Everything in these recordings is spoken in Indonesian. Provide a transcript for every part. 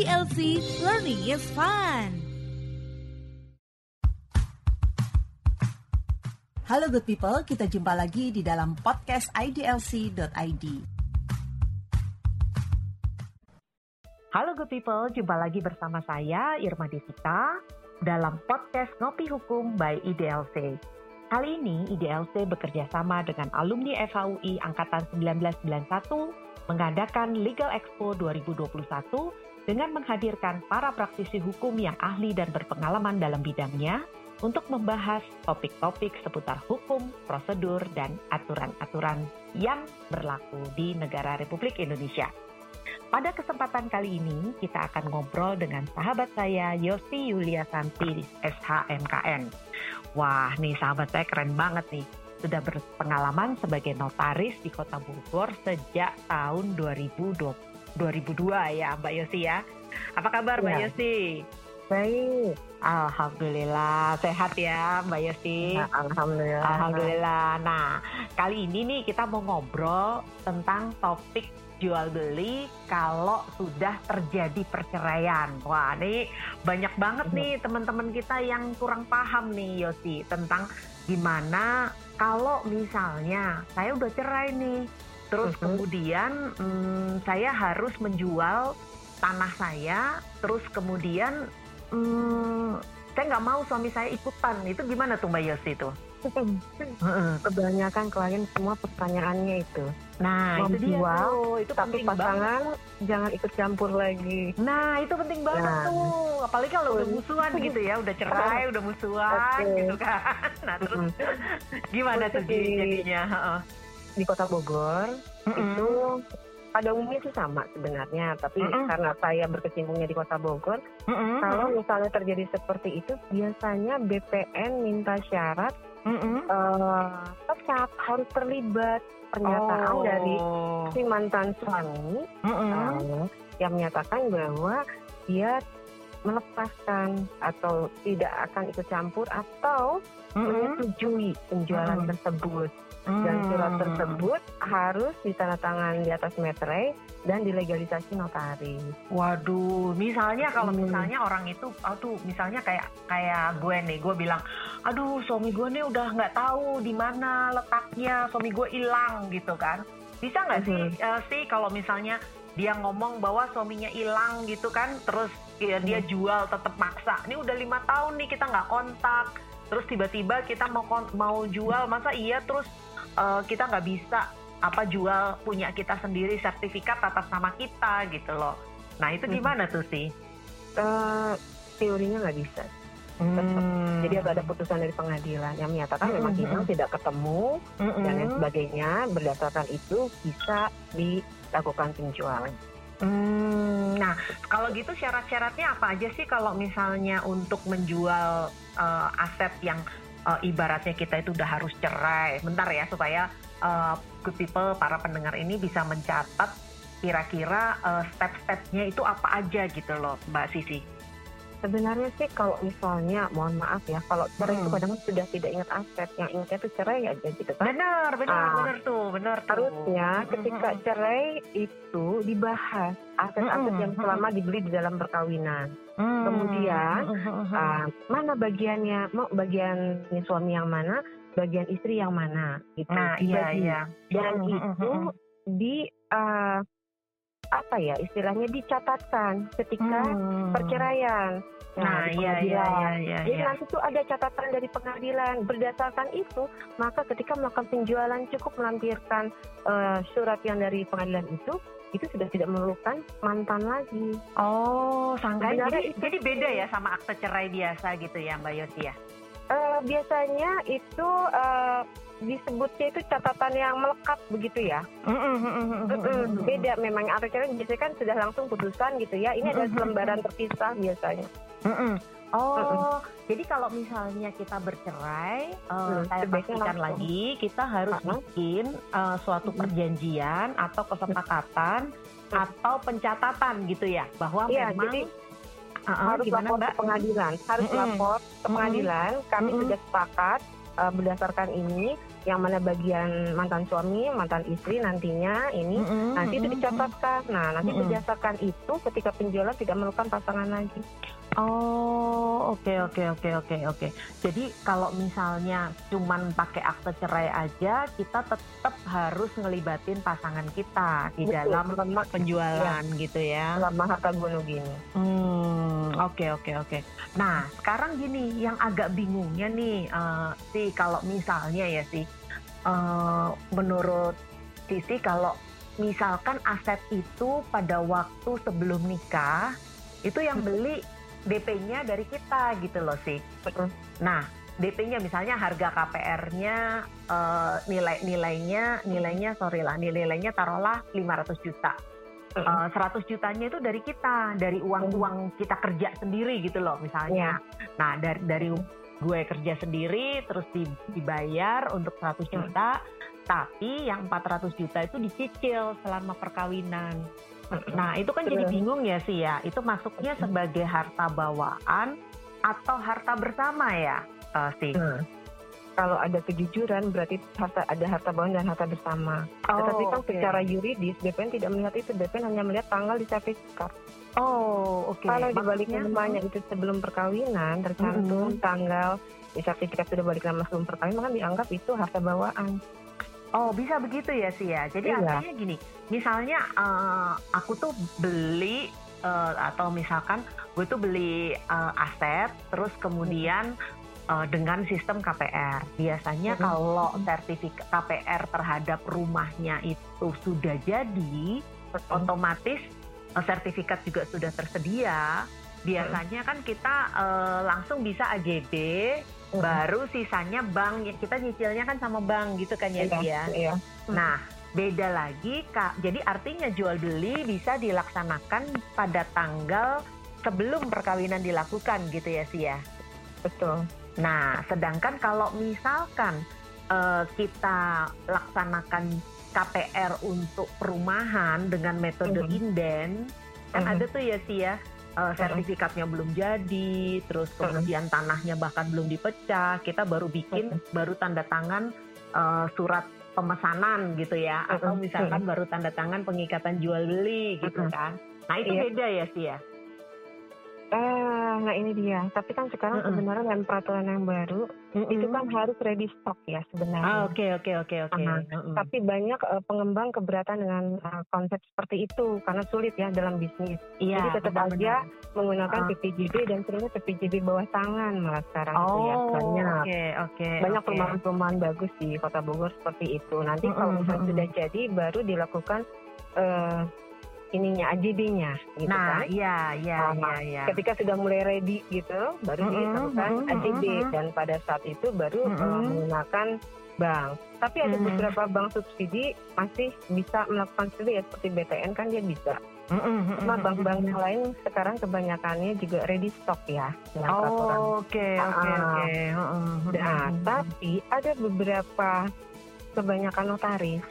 IDLC Learning is Fun. Halo good people, kita jumpa lagi di dalam podcast idlc.id. Halo good people, jumpa lagi bersama saya Irma Desita dalam podcast Ngopi Hukum by IDLC. Kali ini IDLC bekerja sama dengan alumni FHUI Angkatan 1991 mengadakan Legal Expo 2021 dengan menghadirkan para praktisi hukum yang ahli dan berpengalaman dalam bidangnya untuk membahas topik-topik seputar hukum, prosedur, dan aturan-aturan yang berlaku di negara Republik Indonesia. Pada kesempatan kali ini, kita akan ngobrol dengan sahabat saya, Yosi Yulia Santi, SHMKN. Wah, nih sahabat saya keren banget nih. Sudah berpengalaman sebagai notaris di Kota Bogor sejak tahun 2002 ya, Mbak Yosi ya. Apa kabar Mbak Ya. Yosi? Baik, Alhamdulillah, sehat ya Mbak Yosi. Nah, alhamdulillah. Alhamdulillah. Nah, kali ini nih kita mau ngobrol tentang topik jual beli kalau sudah terjadi perceraian. Wah, ini banyak banget nih teman-teman kita yang kurang paham nih Yosi tentang gimana kalau misalnya saya udah cerai nih, terus Mhm. kemudian hmm, saya harus menjual tanah saya, terus kemudian hmm, saya nggak mau suami saya ikutan. Itu gimana tuh Mbak Yosi? Heeh. Kebanyakan klien semua pertanyaannya itu. Nah, itu dia dijual, tuh. Itu Tapi penting banget. pasangan jangan ikut campur lagi. Nah, itu penting banget Nah. tuh. Apalagi kalau udah musuhan gitu ya, udah cerai, udah musuhan Oke. gitu kan. Nah, terus gimana tuh jadinya? Di kota Bogor Mm-mm. itu pada umumnya sih sama sebenarnya, tapi Mm-mm. karena saya berkecimpungnya di kota Bogor, Mm-mm. kalau misalnya terjadi seperti itu, biasanya BPN minta syarat Mm-mm. eh, tetap harus terlibat pernyataan Oh. dari si mantan suami Mm-mm. uh, yang menyatakan bahwa dia melepaskan atau tidak akan ikut campur atau Mm-mm. menyetujui penjualan Mm-mm. tersebut dan surat Mm. tersebut harus ditandatangani di atas meterai dan dilegalisasi notaris. Waduh, misalnya kalau Hmm. misalnya orang itu, aduh, misalnya kayak kayak gue nih, gue bilang, aduh, suami gue nih udah nggak tahu di mana letaknya, suami gue hilang gitu kan? Bisa nggak sih, Mhm. eh, sih kalau misalnya dia ngomong bahwa suaminya hilang gitu kan, terus ya, dia jual tetap maksa, ini udah lima tahun nih kita nggak kontak, terus tiba-tiba kita mau mau jual, masa iya terus eh, kita nggak bisa apa jual punya kita sendiri sertifikat atas nama kita gitu loh. Nah itu Mhm. gimana tuh sih? Eh, teorinya nggak bisa. Hmm. Jadi ada putusan dari pengadilan yang menyatakan memang Mm-mm. hilang tidak ketemu Mm-mm. dan lain sebagainya. Berdasarkan itu bisa dilakukan penjualan. Hmm, kalau gitu syarat-syaratnya apa aja sih kalau misalnya untuk menjual eh, aset yang eh, ibaratnya kita itu udah harus cerai. Bentar ya supaya eh, good people para pendengar ini bisa mencatat kira-kira eh, step-stepnya itu apa aja gitu loh Mbak Sisi. Sebenarnya sih kalau misalnya, mohon maaf ya, kalau cerai itu Hmm. kadang sudah tidak ingat aset, yang ingatnya itu cerai aja gitu kan. Benar, benar, Ah. benar tuh, benar tuh. Harusnya ketika Mm-mm. cerai itu dibahas aset-aset Mm-mm. yang selama dibeli di dalam perkawinan. Hmm. Kemudian, Hmm. Ah, mana bagiannya, mau bagian suami yang mana, bagian istri yang mana gitu. Nah, iya, iya. Dan Hmm, hmm, itu hmm, di ah, apa ya istilahnya dicatatkan ketika Hmm. perceraian. Nah, di iya, iya, iya, iya, Jadi iya. nanti tuh ada catatan dari pengadilan. Berdasarkan itu, maka ketika melakukan penjualan cukup melampirkan eh, surat yang dari pengadilan itu, itu sudah tidak memerlukan mantan lagi. Oh, sangka jadi, itu- jadi beda ya sama akte cerai biasa gitu ya Mbak Yosi ya? Eh, biasanya itu eh, disebutnya itu catatan yang melekat begitu ya. Mm-mm, Beda memang cerai biasanya kan sudah langsung putusan gitu ya. Ini ada Mm-mm. lembaran terpisah biasanya. Mm-mm. Oh, jadi kalau misalnya kita bercerai, eh, Hmm, saya sebaiknya pastikan lagi kita harus Uh-huh. bikin eh, suatu perjanjian atau kesepakatan atau pencatatan gitu ya bahwa Iya, memang jadi Uh-uh, harus gimana lapor Mbak? ke pengadilan, harus Mm-mm. lapor ke pengadilan. Kami Mm-mm. sudah sepakat uh, berdasarkan ini yang mana bagian mantan suami, mantan istri nantinya ini Mm-mm, nanti itu dicatatkan. Nah, nanti berdasarkan itu ketika penjualan tidak memerlukan pasangan lagi. Oh, oke oke oke oke oke. Jadi kalau misalnya cuman pakai akte cerai aja, kita tetap harus ngelibatin pasangan kita di Betul, dalam selama, penjualan gitu ya. selama harta gono gini. Hmm, oke oke oke. Nah, sekarang gini, yang agak bingungnya nih, eh, sih kalau misalnya ya sih, eh, menurut Sisi kalau misalkan aset itu pada waktu sebelum nikah itu yang beli DP-nya dari kita gitu loh sih. Nah, DP-nya misalnya harga KPR-nya eh, nilai-nilainya nilainya sorry lah nilainya taruhlah 500 juta. Mm-mm. Eh, 100 jutanya itu dari kita, dari uang-uang kita kerja sendiri gitu loh misalnya. Nah, dari dari gue kerja sendiri terus di- dibayar untuk 100 juta, tapi yang 400 juta itu dicicil selama perkawinan. Nah, itu kan jadi bingung ya sih ya. Itu masuknya sebagai harta bawaan atau harta bersama ya, eh, sih. Nah, kalau ada kejujuran berarti harta ada harta bawaan dan harta bersama. Tetapi kan oke. secara yuridis BPN tidak melihat itu, BPN hanya melihat tanggal di sertifikat. Oh, oke. Kalau di balik Maksudnya- namanya itu sebelum perkawinan tercantum tanggal di sertifikat sudah balik nama sebelum perkawinan maka dianggap itu harta bawaan. Oh bisa begitu ya sih ya. Jadi Iya. artinya gini, misalnya eh, aku tuh beli eh, atau misalkan gue tuh beli eh, aset, terus kemudian eh, dengan sistem KPR. Biasanya Mhm. kalau sertifikat KPR terhadap rumahnya itu sudah jadi, otomatis eh, sertifikat juga sudah tersedia. Biasanya kan kita eh, langsung bisa AGB, Mhm. baru sisanya bank. Kita nyicilnya kan sama bank gitu kan ya, Iya, ya. iya. Nah, beda lagi, Kak. Jadi artinya jual beli bisa dilaksanakan pada tanggal sebelum perkawinan dilakukan gitu ya, sih ya. Betul. Nah, sedangkan kalau misalkan eh, kita laksanakan KPR untuk perumahan dengan metode Mhm. inden, kan Mhm. ada tuh ya sih ya. eh, sertifikatnya belum jadi, terus kemudian tanahnya bahkan belum dipecah, kita baru bikin, baru tanda tangan eh, surat pemesanan gitu ya, atau Mhm. misalkan baru tanda tangan pengikatan jual beli gitu kan. Nah itu Iya. beda ya sih ya. Eh, nah ini dia. Tapi kan sekarang Mm-mm. sebenarnya dengan peraturan yang baru itu kan harus ready stock ya sebenarnya. Ah, Oke oke oke oke. Tapi banyak eh, pengembang keberatan dengan eh, konsep seperti itu karena sulit ya dalam bisnis. Iya, Jadi tetap benar-benar. aja menggunakan Ah. PPJB dan sebenarnya PPJB bawah tangan malah sekarang itu ya. Oh, Banyak. oke oke. Banyak oke. perumahan-perumahan bagus di Kota Bogor seperti itu. Nanti kalau misalnya sudah jadi baru dilakukan eh, ininya AJB-nya gitu Nah, kan. iya iya iya iya. Ketika sudah mulai ready gitu, baru Mm-mm, dilakukan mm-mm, AJB mm-mm. dan pada saat itu baru eh, Mm-mm. menggunakan bank. Tapi ada Mm. beberapa bank subsidi masih bisa melakukan subsidi ya seperti BTN kan dia bisa. Mm-mm, Cuma mm-mm. bank-bank yang lain sekarang kebanyakannya juga ready stock ya. Oh, oke oke Ah. oke. Nah, tapi ada beberapa kebanyakan notaris.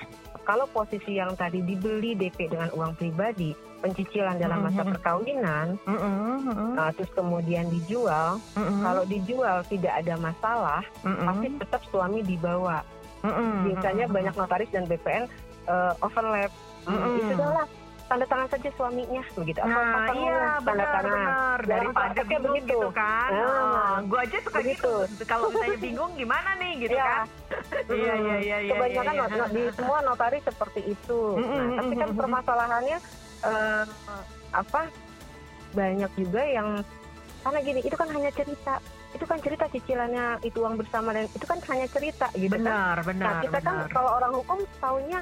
Kalau posisi yang tadi dibeli DP dengan uang pribadi, pencicilan dalam masa Mhm. perkawinan, mm-mm, nah, terus kemudian dijual, mm-mm, kalau dijual tidak ada masalah, mm-mm, pasti tetap suami dibawa. mm-mm, Biasanya mm-mm. banyak notaris dan BPN eh, overlap. Hmm, Mm-mm. Ya sudahlah, tanda tangan saja suaminya begitu. Apa Nah, iya tanda tangan. benar Dalam daripada bingung begitu. gitu kan. Ah. gue aja suka Begitu. gitu. Kalau misalnya bingung gimana nih gitu Iya. kan. Iya iya iya iya. Kebanyakan iya, iya. di semua notaris seperti itu. Mm-mm, Nah, tapi kan permasalahannya eh, apa banyak juga yang karena gini itu kan hanya cerita itu kan cerita cicilannya itu uang bersama dan itu kan hanya cerita gitu kan. Benar benar. Nah kita kan benar. kalau orang hukum taunya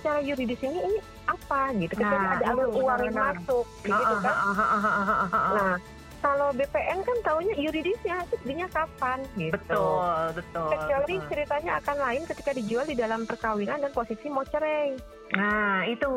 secara yuridis ini ini apa gitu. Kecuali Nah, ada alur uang yang masuk gitu Ah, kan. ah, ah, ah. Nah kalau BPN kan taunya yuridisnya jadinya kapan gitu. betul betul. Kecuali betul. ceritanya akan lain ketika dijual di dalam perkawinan dan posisi mau cerai. Nah itu,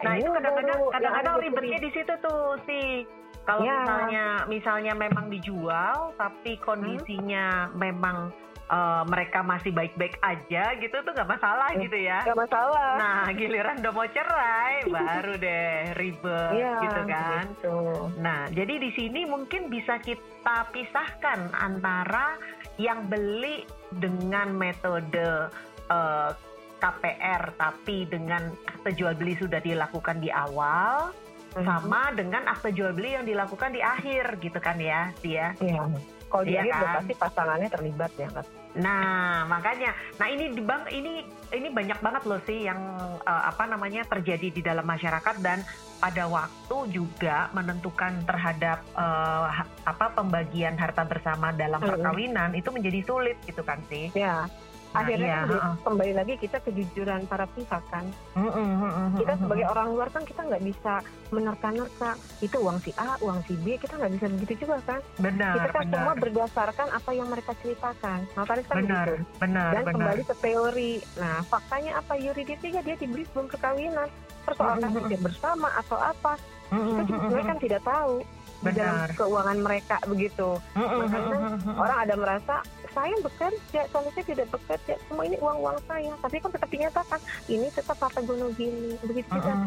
nah itu kadang-kadang kadang-kadang ribetnya di situ tuh sih. Kalau Ya. misalnya misalnya memang dijual tapi kondisinya memang uh, mereka masih baik-baik aja gitu tuh nggak masalah Eh, gitu ya. Gak masalah. Nah, giliran udah mau cerai, baru deh ribet Iya, gitu kan. gitu. Nah, jadi di sini mungkin bisa kita pisahkan antara yang beli dengan metode eh, KPR tapi dengan akte jual beli sudah dilakukan di awal Mhm. sama dengan akte jual beli yang dilakukan di akhir gitu kan ya, Tia. Iya. Kalau di Iya akhir udah kan? pasti pasangannya terlibat ya kan. Nah, makanya, nah ini di bang ini ini banyak banget loh sih yang eh, apa namanya terjadi di dalam masyarakat dan pada waktu juga menentukan terhadap ha- apa pembagian harta bersama dalam perkawinan itu menjadi sulit gitu kan sih. Ya. Nah, Akhirnya iya, kan heeh. kembali lagi kita kejujuran para pihak kan. Mm-mm, mm-mm, Kita mm-mm. sebagai orang luar kan kita nggak bisa menerka-nerka itu uang si A, uang si B, kita nggak bisa begitu juga kan. benar kita kan benar semua berdasarkan apa yang mereka ceritakan. Notaris kan benar benar Dan benar. kembali ke teori. Nah, faktanya apa? Yuridisnya dia dibeli sebelum perkawinan. Persoalan hidup bersama atau apa? Kita juga sebenarnya kan tidak tahu di dalam Benar. keuangan mereka begitu. Makanya Orang ada merasa saya bekerja, suami saya tidak bekerja, semua ini uang-uang saya. Tapi kan tetap dinyatakan ini tetap apa gunung gini, begitu Mm-mm. kan.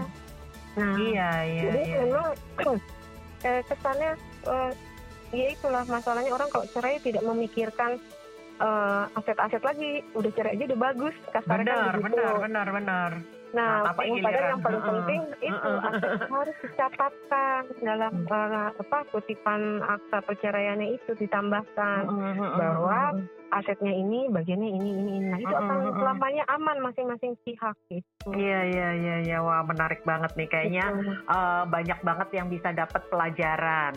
Nah, Iya iya jadi iya. memang eh, kesannya eh, ya itulah masalahnya orang kalau cerai tidak memikirkan eh, aset-aset lagi udah cerai aja udah bagus kasarnya kan Benar begitu. benar benar benar. Nah, Nah, yang padahal yang paling penting itu Heeh. aset harus dicatatkan dalam eh, apa kutipan akta perceraiannya itu ditambahkan bahwa asetnya ini bagiannya ini ini ini. Nah, itu akan selamanya aman masing-masing pihak gitu. Iya iya iya iya wah menarik banget nih kayaknya Gitu. eh, banyak banget yang bisa dapat pelajaran.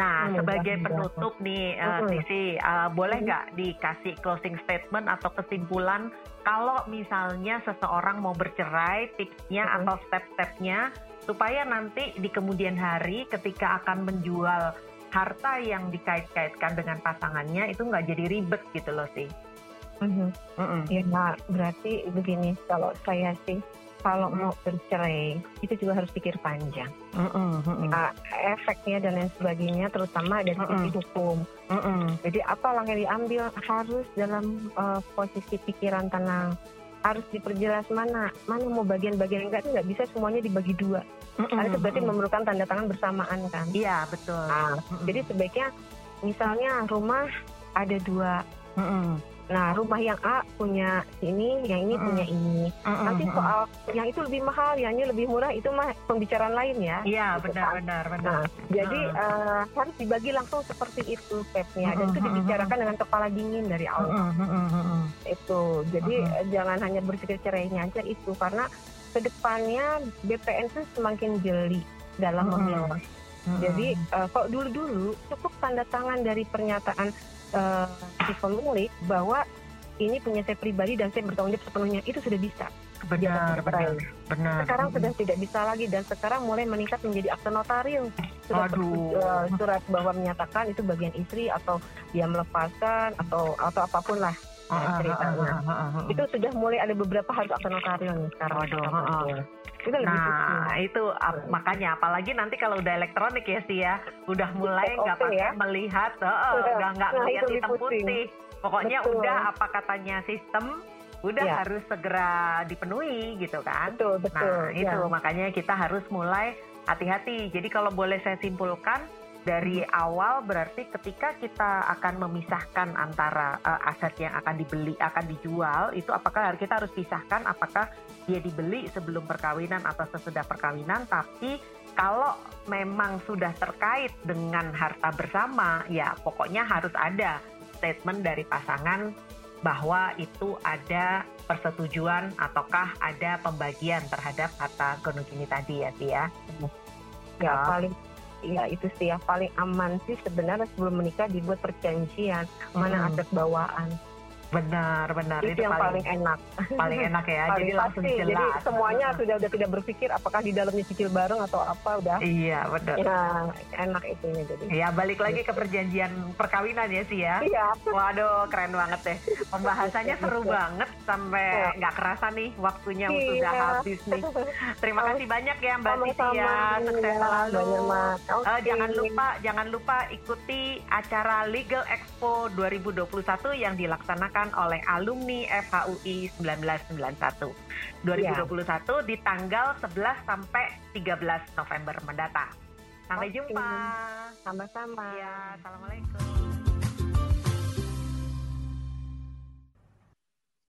Nah Hmm, sebagai mudah-mudahan. penutup nih eh, Mm-mm. Sisi eh, boleh Mm. nggak dikasih closing statement atau kesimpulan kalau misalnya seseorang mau bercerai tipsnya Mm-mm. atau step-stepnya supaya nanti di kemudian hari ketika akan menjual harta yang dikait-kaitkan dengan pasangannya itu nggak jadi ribet gitu loh sih. Mhm. Mm-mm. Ya, nah, berarti begini, kalau saya sih, kalau mau bercerai, itu juga harus pikir panjang. Mm-mm, mm-mm, Nah, efeknya dan lain sebagainya, terutama dari sisi Mm-mm. hukum. mm-mm. Jadi, apa langkah yang diambil harus dalam eh, posisi pikiran tenang. Harus diperjelas mana, mana mau bagian-bagian enggak, itu nggak bisa semuanya dibagi dua. Karena itu berarti memerlukan tanda tangan bersamaan kan. Iya betul. Nah, Mm-mm. jadi sebaiknya, misalnya rumah ada dua. Mm-mm. Nah, rumah yang A punya ini, yang ini Mm-mm. punya ini. Mm-mm, Nanti soal yang itu lebih mahal, yang ini lebih murah, itu mah pembicaraan lain ya. Iya gitu benar kan. benar benar. Nah, jadi Mm. eh, harus dibagi langsung seperti itu stepnya dan itu dibicarakan dengan kepala dingin dari awal itu. Jadi eh, jangan hanya berpikir cerainya aja itu karena ke depannya BPN itu semakin jeli dalam. Mm-mm. Jadi eh, kalau dulu-dulu cukup tanda tangan dari pernyataan eh, si pemilik bahwa ini punya saya pribadi dan saya bertanggung jawab sepenuhnya itu sudah bisa. benar benar benar. Sekarang sudah tidak bisa lagi dan sekarang mulai meningkat menjadi akte notarius. Surat, Aduh. eh, surat bahwa menyatakan itu bagian istri atau dia melepaskan atau atau apa pun lah Ah, ah, eh, ceritanya. ah, ah, ah, ah. Itu sudah mulai ada beberapa harus akte notarius nih sekarang. Waduh, ah, Nah itu ap- makanya apalagi nanti kalau udah elektronik ya sih ya udah mulai nggak Oke, pakai ya. melihat, oh, Udah. nggak nggak Nah, hitam pusing. putih. Pokoknya Betul. udah apa katanya sistem udah Ya. harus segera dipenuhi gitu kan. Betul, betul. Nah, itu ya. makanya kita harus mulai hati-hati. Jadi kalau boleh saya simpulkan dari awal berarti ketika kita akan memisahkan antara eh, aset yang akan dibeli akan dijual itu apakah kita harus pisahkan? Apakah dia dibeli sebelum perkawinan atau sesudah perkawinan? Tapi kalau memang sudah terkait dengan harta bersama ya pokoknya harus ada statement dari pasangan bahwa itu ada persetujuan ataukah ada pembagian terhadap harta gonogini tadi ya Tia. ya. paling ya itu sih yang paling aman sih sebenarnya sebelum menikah dibuat perjanjian mana Mm-mm. aset bawaan Benar, benar. itu, yang paling, enak paling enak ya. paling jadi langsung pasti jelas. jadi semuanya sudah udah tidak berpikir apakah di dalamnya cicil bareng atau apa udah Iya, benar. ya enak itunya jadi Ya, balik lagi ke perjanjian perkawinan ya sih ya. iya Waduh, keren banget deh. Pembahasannya seru Betul. banget sampai Iya. nggak kerasa nih waktunya Iya. sudah habis nih. Terima kasih banyak ya Mbak sama-sama ya. Sukses Iya, selalu. banyak, Mas. Eh, Oke. jangan lupa jangan lupa ikuti acara Legal Expo 2021 yang dilaksanakan dilaksanakan oleh alumni FHUI 1991 2021 di tanggal 11 sampai 13 November mendatang. Sampai Oke. jumpa. Sama-sama. Ya, assalamualaikum.